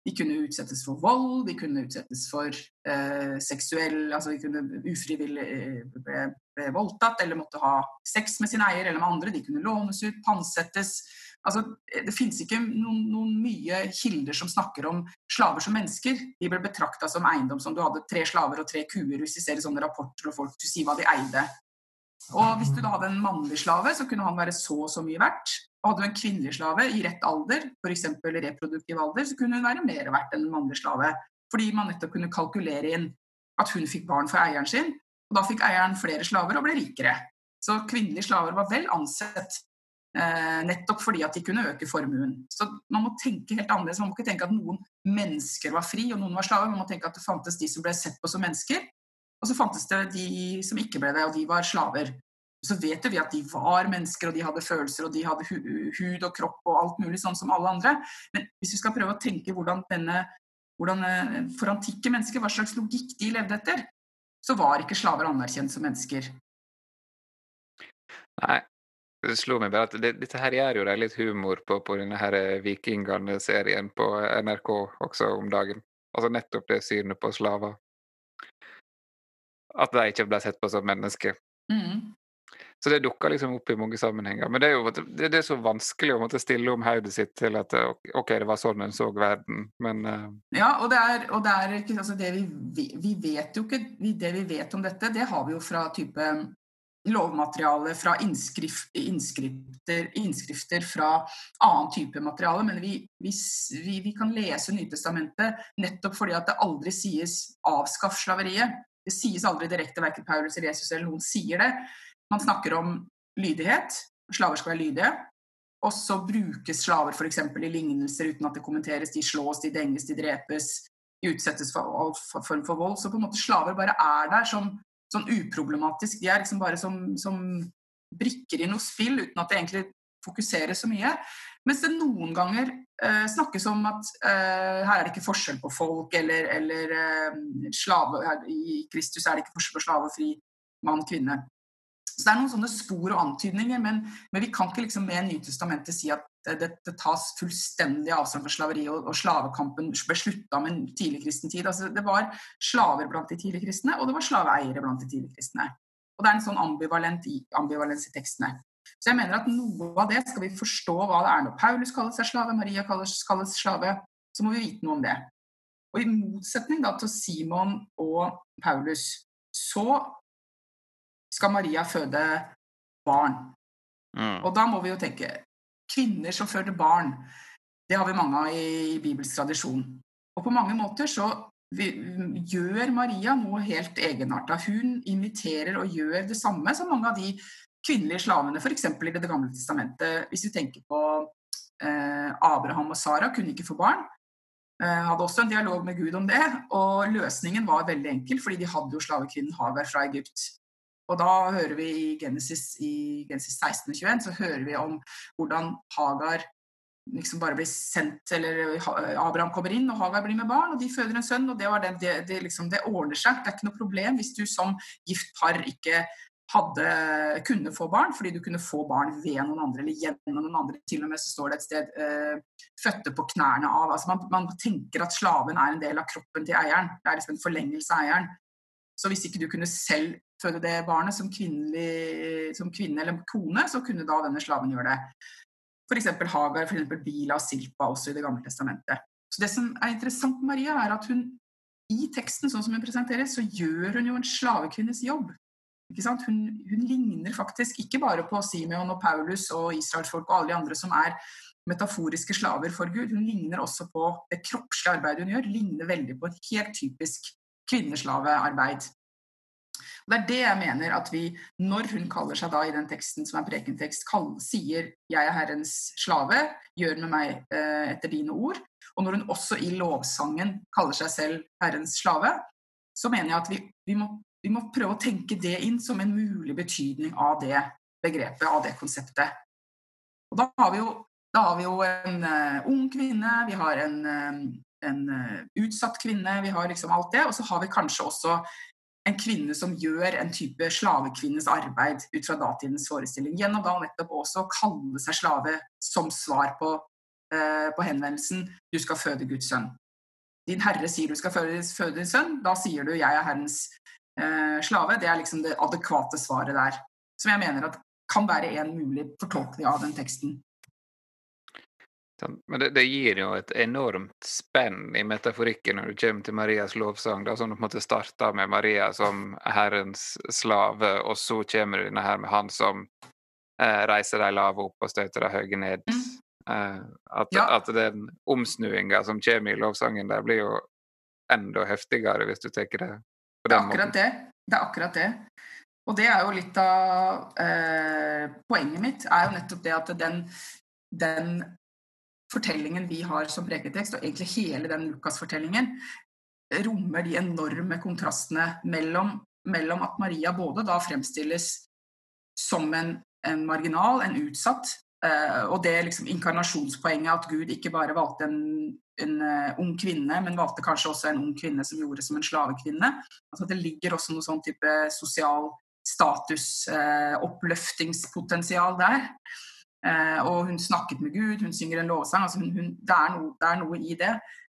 De kunne utsettes for vold, de kunne utsettes for eh, seksuell Altså de kunne ufrivillig eh, ble, voldtatt eller måtte ha sex med sin eier eller med andre. De kunne lånes ut, pantsettes. Altså, det finnes ikke noen, noen, mye kilder som snakker om slaver som mennesker. De ble betrakta som eiendom, som du hadde tre slaver og tre kuer, hvis vi ser sånne rapporter og folk skulle si hva de eide. Og hvis du da hadde en mannlig slave, så kunne han være så og så mye verdt. Og hadde du en kvinnelig slave i rett alder, f.eks. reproduktiv alder, så kunne hun være mer verdt enn en mannlig slave. Fordi man nettopp kunne kalkulere inn at hun fikk barn for eieren sin, og da fikk eieren flere slaver og ble rikere. Så kvinnelige slaver var vel ansett eh, nettopp fordi at de kunne øke formuen. Så man må tenke helt annerledes. Man må ikke tenke at noen mennesker var fri og noen var slaver. Man må tenke at det fantes de som ble sett på som mennesker, og så fantes det de som ikke ble det, og de var slaver så vet jo vi at de var mennesker, og de hadde følelser, og de hadde hud og kropp og alt mulig sånn som alle andre. Men hvis vi skal prøve å tenke hvordan denne hvordan, eh, For antikke mennesker, hva slags logikk de levde etter, så var ikke slaver anerkjent som mennesker. Nei, det slo meg bare at det, dette her gjør jo de litt humor på, på denne her eh, Vikingene-serien på NRK også om dagen. Altså nettopp det synet på slaver. At de ikke ble sett på som mennesker. Mm. Så det dukker liksom opp i mange sammenhenger. Men det er jo det, det er så vanskelig å måtte stille om hodet sitt til at eh, OK, det var sånn en så verden, men uh... Ja, og det er, og det er altså det vi, vi vet jo ikke Det vi vet om dette, det har vi jo fra type lovmateriale, fra innskrift, innskrifter, innskrifter, fra annen type materiale. Men vi, vi, vi kan lese Nytestamentet nettopp fordi at det aldri sies 'avskaff slaveriet'. Det sies aldri direkte, verken Paulus eller Jesus eller noen sier det. Man snakker om lydighet. Slaver skal være lydige. Og så brukes slaver f.eks. i lignelser uten at det kommenteres. De slås, de denges, de drepes, de utsettes for all form for vold. Så på en måte slaver bare er der som sånn uproblematisk. De er liksom bare som, som brikker i noe spill uten at det egentlig fokuseres så mye. Mens det noen ganger eh, snakkes om at eh, her er det ikke forskjell på folk, eller, eller eh, slave, i Kristus er det ikke forskjell på slave og fri mann, kvinne. Så det er noen sånne spor og antydninger, men, men vi kan ikke liksom med Nytestamentet si at det, det, tas fullstendig avstand fra slaveri, og, og slavekampen ble slutta med en tidlig kristen tid. Altså, det var slaver blant de tidlig kristne, og det var slaveeiere blant de tidlig kristne. Og det er en sånn ambivalent i, ambivalens i tekstene. Så jeg mener at noe av det skal vi forstå hva det er når Paulus kaller seg slave, Maria kalles, kalles slave, så må vi vite noe om det. Og i motsetning da til Simon og Paulus, så skal Maria føde barn. Mm. Og da må vi jo tenke kvinner som føder barn. Det har vi mange av i, i bibelsk tradisjon. Og på mange måter så vi, gjør Maria noe helt egenarta. Hun imiterer og gjør det samme som mange av de kvinnelige slavene, f.eks. i Det gamle testamentet. Hvis vi tenker på eh, Abraham og Sara, kunne ikke få barn. Eh, hadde også en dialog med Gud om det, og løsningen var veldig enkel, fordi de hadde jo slavekvinnen Hagar fra Egypt. Og da hører vi i Genesis, i Genesis 16 og 21 så hører vi om hvordan Hagar liksom bare blir sendt, eller Abraham kommer inn, og Hagar blir med barn, og de føder en sønn. og Det, det, det, det, liksom, det ordner seg. Det er ikke noe problem hvis du som gift par ikke hadde, kunne få barn, fordi du kunne få barn ved noen andre eller gjennom noen andre. Til og med så står det et sted eh, 'fødte på knærne av'. Altså man, man, tenker at slaven er en del av kroppen til eieren. Det er liksom en forlengelse av eieren. Så hvis ikke du kunne selv føde det barnet som, som kvinne eller kone, så kunne da denne slaven gjøre det. F.eks. Hagar, f.eks. Bila og Silpa også i Det gamle testamentet. Så Det som er interessant med Maria, er at hun i teksten sånn som hun presenteres, så gjør hun jo en slavekvinnes jobb. Hun, hun, ligner faktisk ikke bare på Simeon og Paulus og israelsfolk og alle de andre som er metaforiske slaver for Gud. Hun ligner også på det kroppslige arbeidet hun gjør. ligner veldig på et helt typisk kvinneslavearbeid. Det er det jeg mener at vi, når hun kaller seg da i den teksten som er prekentekst, kall, sier 'jeg er Herrens slave, gjør med meg eh, etter dine ord', og når hun også i lovsangen kaller seg selv Herrens slave, så mener jeg at vi, vi, må, vi må prøve å tenke det inn som en mulig betydning av det begrepet, av det konseptet. Og da har vi jo, har vi jo en uh, ung kvinne, vi har en, uh, en uh, utsatt kvinne, vi har liksom alt det. Og så har vi kanskje også en kvinne som gjør en type slavekvinnes arbeid ut fra datidens forestilling. Gjennom da nettopp også å kalle seg slave som svar på, eh, på, henvendelsen 'du skal føde Guds sønn'. Din herre sier du skal føde, føde din sønn, da sier du 'jeg er Herrens eh, slave'. Det er liksom det adekvate svaret der. Som jeg mener at kan være en mulig fortolkning av den teksten. Men det, det, gir jo et enormt spenn i metaforikken når du kommer til Marias lovsang. Da, som du på en måte starter med Maria som Herrens slave, og så kommer du her med han som eh, reiser de lave opp og støter de høye ned. Mm. Eh, at, ja. at, den omsnuinga som kommer i lovsangen der, blir jo enda heftigere, hvis du tar det på den måten. Det er akkurat det. Det er akkurat det. Og det er jo litt av eh, Poenget mitt er jo nettopp det at den, den fortellingen vi har som preketekst, og egentlig hele den Lukas-fortellingen, rommer de enorme kontrastene mellom, mellom, at Maria både da fremstilles som en, en marginal, en utsatt, eh, og det liksom inkarnasjonspoenget at Gud ikke bare valgte en, en uh, ung kvinne, men valgte kanskje også en ung kvinne som gjorde som en slavekvinne. Altså Det ligger også noe sånn type sosial status-oppløftingspotensial uh, der. Og hun snakket med Gud, hun synger en lovsang. Altså hun, hun, det, er no, det, er noe i det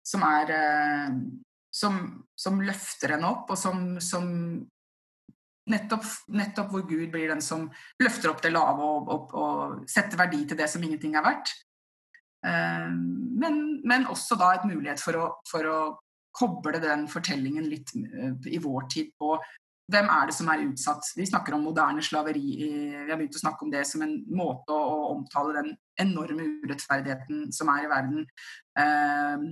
som er som, som, løfter henne opp, og som, som nettopp, nettopp, hvor Gud blir den som løfter opp det lave og, og, og setter verdi til det som ingenting er verdt. Eh, men, men, også da et mulighet for å, for å koble den fortellingen litt uh, i vår tid på hvem er det som er utsatt? Vi snakker om moderne slaveri. Vi har begynt å snakke om det som en måte å, omtale den enorme urettferdigheten som er i verden. Eh,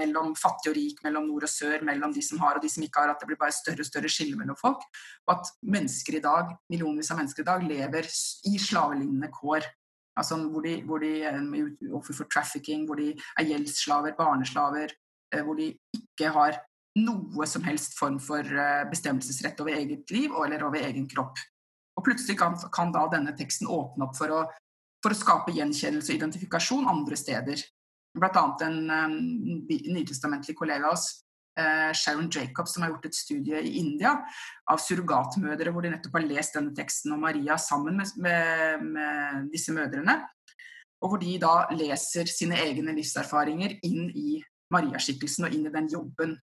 mellom fattig og rik, mellom nord og sør, mellom de som har og de som ikke har. At det blir bare større og større skille mellom folk. Og at mennesker i dag, millionvis av mennesker i dag lever i slavelignende kår. Altså hvor de, hvor de er offer for trafficking, hvor de er gjeldsslaver, barneslaver, eh, hvor de ikke har noe som helst form for eh, bestemmelsesrett over eget liv eller over egen kropp. Og plutselig kan, kan da denne teksten åpne opp for å, for å, skape gjenkjennelse og identifikasjon andre steder. Blant annet en en nytestamentlig kollega av oss, eh, Sharon Jacobs, som har gjort et studie i India av surrogatmødre, hvor de nettopp har lest denne teksten om Maria sammen med, med, med disse mødrene. Og hvor de da leser sine egne livserfaringer inn i Maria-skikkelsen og inn i den jobben Eh,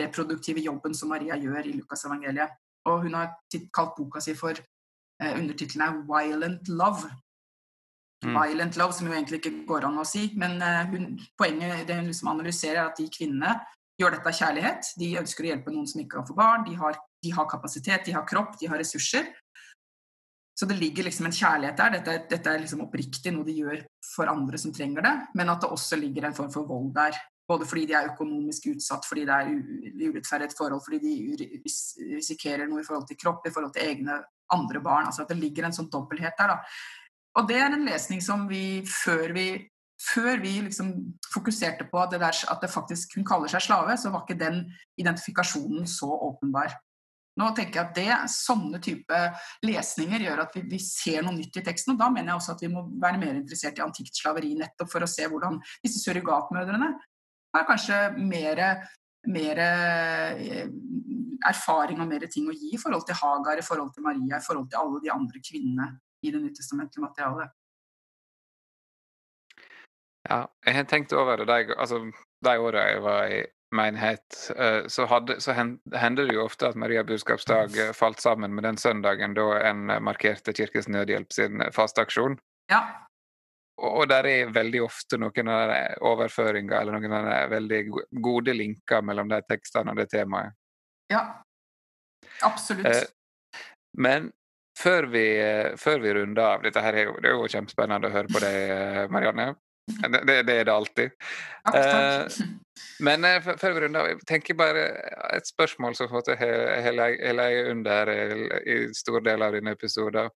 reproduktive jobben som Maria gjør i Lukasevangeliet. Og hun har kalt boka si for eh, Undertittelen er 'Violent Love'. Mm. Violent love, som jo egentlig ikke går an å si. Men eh, hun, poenget det hun liksom analyserer, er at de kvinnene gjør dette av kjærlighet. De ønsker å hjelpe noen som ikke kan få barn. De har, de har, kapasitet, de har kropp, de har ressurser. Så det ligger liksom en kjærlighet der. Dette, dette er liksom oppriktig noe de gjør for andre som trenger det. Men at det også ligger en form for vold der. Både fordi de er økonomisk utsatt, fordi det er urettferdig forhold, fordi de risikerer noe i forhold til kropp, i forhold til egne andre barn. altså At det ligger en sånn dobbelthet der. da. Og det er en lesning som vi, før vi, før vi liksom fokuserte på det der, at det faktisk hun kaller seg slave, så var ikke den identifikasjonen så åpenbar. Nå tenker jeg at det, Sånne type lesninger gjør at vi, vi, ser noe nytt i teksten. og Da mener jeg også at vi må være mer interessert i antikt slaveri, nettopp for å se hvordan disse surrogatmødrene har kanskje mer, mer eh, erfaring og mer ting å gi i forhold til Hagar, i forhold til Maria, i forhold til alle de andre kvinnene i det nytestamentlige materialet. Ja, jeg har tenkt over det. De, altså, de åra jeg var i menighet, eh, så, hadde, så hender det jo ofte at Maria budskapsdag eh, falt sammen med den søndagen da en markerte Kirkens Nødhjelp sin fasteaksjon. Ja. Og der er veldig ofte noen av overføringer eller noen av de veldig gode linker mellom de tekstene og det temaet. Ja, absolutt. Eh, men før vi, før vi, runder av Dette her er jo, det er jo kjempespennende å høre på deg, eh, Marianne. Det, det, det er det alltid. Takk, takk. Eh, men før vi runder av, jeg tenker bare et spørsmål som har ligget under i stor del av denne episoden.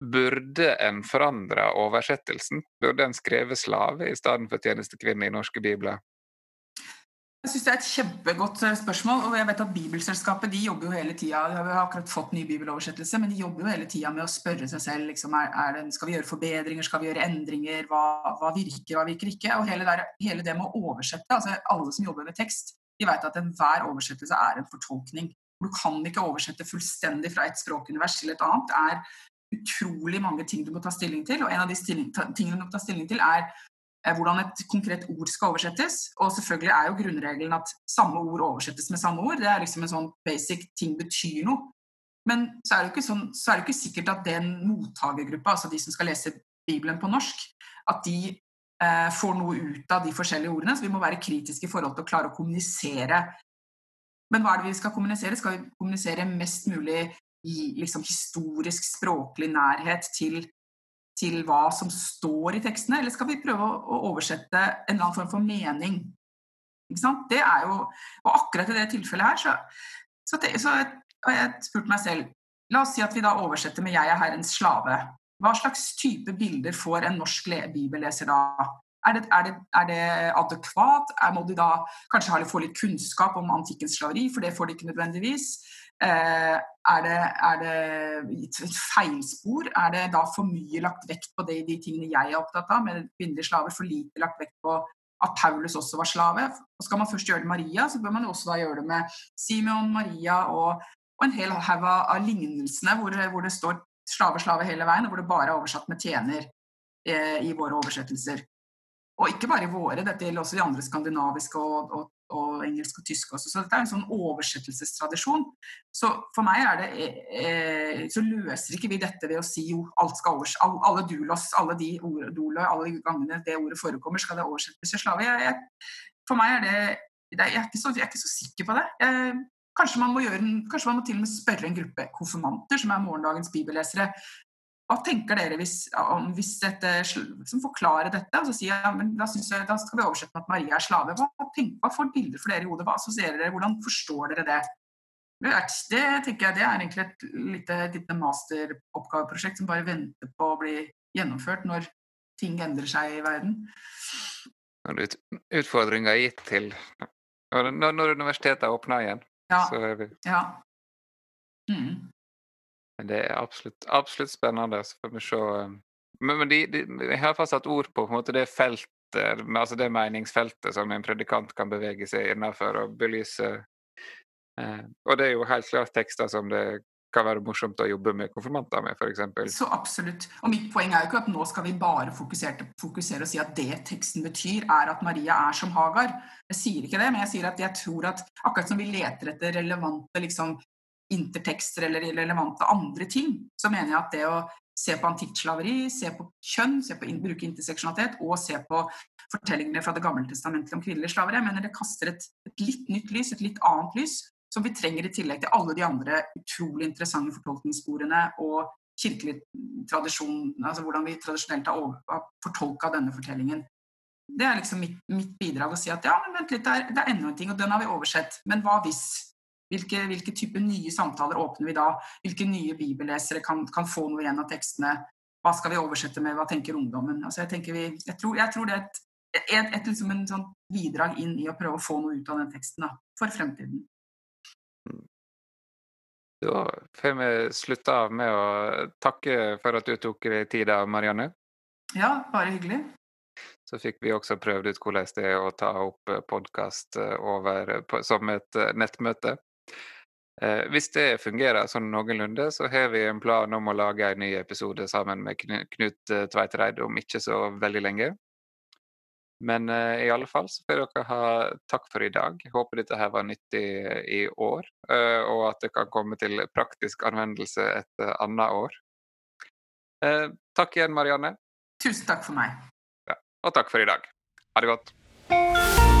Burde en forandre oversettelsen? Burde en skrevet slave i stedet for tjenestekvinne i norske bibler? Jeg synes Det er et kjempegodt eh, spørsmål. og jeg vet at Bibelselskapet de jobber jo hele tida Vi har akkurat fått ny bibeloversettelse, men de jobber jo hele tida med å spørre seg selv liksom, er, er det, skal vi gjøre forbedringer, skal vi gjøre endringer, hva, hva virker, hva virker ikke? Og hele, der, hele, det med å oversette altså Alle som jobber med tekst, de vet at enhver oversettelse er en fortolkning. Du kan ikke oversette fullstendig fra et språkunivers til et annet. Det er utrolig mange ting du må ta stilling til. Og en av de tingene du må ta stilling til, er eh, hvordan et konkret ord skal oversettes. Og selvfølgelig er jo grunnregelen at samme ord oversettes med samme ord. Det er liksom en sånn basic ting betyr noe. Men så er det ikke, sånn, så er det ikke sikkert at den mottakergruppa, altså de som skal lese Bibelen på norsk, at de eh, får noe ut av de forskjellige ordene. Så vi må være kritiske i forhold til å klare å kommunisere. Men hva er det vi skal kommunisere? Skal vi kommunisere mest mulig liksom historisk, språklig nærhet til, til, hva som står i tekstene, eller skal vi prøve å, å oversette en eller annen form for mening? Det er jo, Og akkurat i det tilfellet her, så, så, så har jeg spurt meg selv La oss si at vi da oversetter med 'Jeg er Herrens slave'. Hva slags type bilder får en norsk bibelleser da? Er det, er, det, er det, adekvat? Er, må de da kanskje få litt kunnskap om antikkens slaveri, for det får de ikke nødvendigvis? Eh, er det, er det et feilspor? Er det da for mye lagt vekt på det, de tingene jeg er opptatt av, med kvinnelige slaver? For lite lagt vekt på at Paulus også var slave? Og skal man først gjøre det med Maria, så bør man også da gjøre det med Simeon, Maria og, og en hel haug av lignelsene hvor, hvor, det står slave, slave hele veien, og hvor det bare er oversatt med tjener eh, i våre oversettelser. Og ikke bare i våre, dette gjelder også de andre skandinaviske og, og, og engelsk og tysk også. Så dette er en sånn oversettelsestradisjon. Så for meg er det eh, Så løser ikke vi dette ved å si jo, alt skal overs... All, alle dulos, alle de ord, dolo, alle gangene det ordet forekommer, skal det oversettes til slave. Jeg, jeg, for meg er det, det jeg, er så, jeg, er ikke så, sikker på det. Jeg, kanskje, man må gjøre kanskje man må til og med spørre en gruppe konfirmanter, som er morgendagens bibellesere, hva tenker dere hvis, om, hvis dette liksom forklarer dette? og så sier jeg, men da, jeg, da skal vi oversette med at Maria er slave. Hva, tenk, hva får bilder for dere i hodet? Hva assosierer dere? Hvordan forstår dere det? Det tenker jeg, det er egentlig et lite, lite masteroppgaveprosjekt som bare venter på å bli gjennomført når ting endrer seg i verden. Når ut, utfordringa er gitt til Når, når universitetet åpner igjen, ja. så er vi ja. Mm. Det er absolutt, absolutt spennende. Så får vi se. Eh, men, men de, de, jeg har fast satt ord på, på måte, det feltet, altså det meningsfeltet som en predikant kan bevege seg innenfor og belyse. Eh, og det er jo helt klart tekster som det kan være morsomt å jobbe med konfirmanter med, f.eks. Så absolutt. Og mitt poeng er jo ikke at nå skal vi bare fokusere, fokusere, og si at det teksten betyr, er at Maria er som Hagar. Jeg sier ikke det, men jeg sier at jeg tror at akkurat som vi leter etter relevante liksom, intertekster eller relevante andre ting, så mener jeg at det å se på antikkslaveri, se på kjønn, se på bruke interseksjonalitet og se på fortellingene fra Det gamle testamentet om kvinnelige slaver, jeg mener det kaster et, et, litt nytt lys, et litt annet lys, som vi trenger i tillegg til alle de andre utrolig interessante fortolkningssporene og kirkelig tradisjon, altså hvordan vi tradisjonelt har, har fortolka denne fortellingen. Det er liksom mitt, mitt, bidrag å si at ja, men vent litt, det er, det er enda en ting, og den har vi oversett. Men hva hvis? Hvilke, hvilke type nye samtaler åpner vi da? Hvilke nye bibellesere kan, kan, få noe igjen av tekstene? Hva skal vi oversette med? Hva tenker ungdommen? Altså jeg, tenker vi, jeg, tror, jeg, tror, det er et, et, et liksom en sånn bidrag inn i å prøve å få noe ut av den teksten da, for fremtiden. Da får vi slutte av med å takke for at du tok deg tid, Marianne. Ja, bare hyggelig. Så fikk vi også prøvd ut hvordan det er å ta opp podkast som et nettmøte. Eh, hvis det fungerer sånn noenlunde, så har vi en plan om å lage en ny episode sammen med Knut Tveitereid Tveitreid om ikke så veldig lenge. Men eh, i alle fall så får dere ha takk for i dag. Jeg håper dette her var nyttig i år, eh, og at det kan komme til praktisk anvendelse et eh, annet år. Eh, takk igjen, Marianne. Tusen takk for meg. Ja, og takk for i dag. Ha det godt.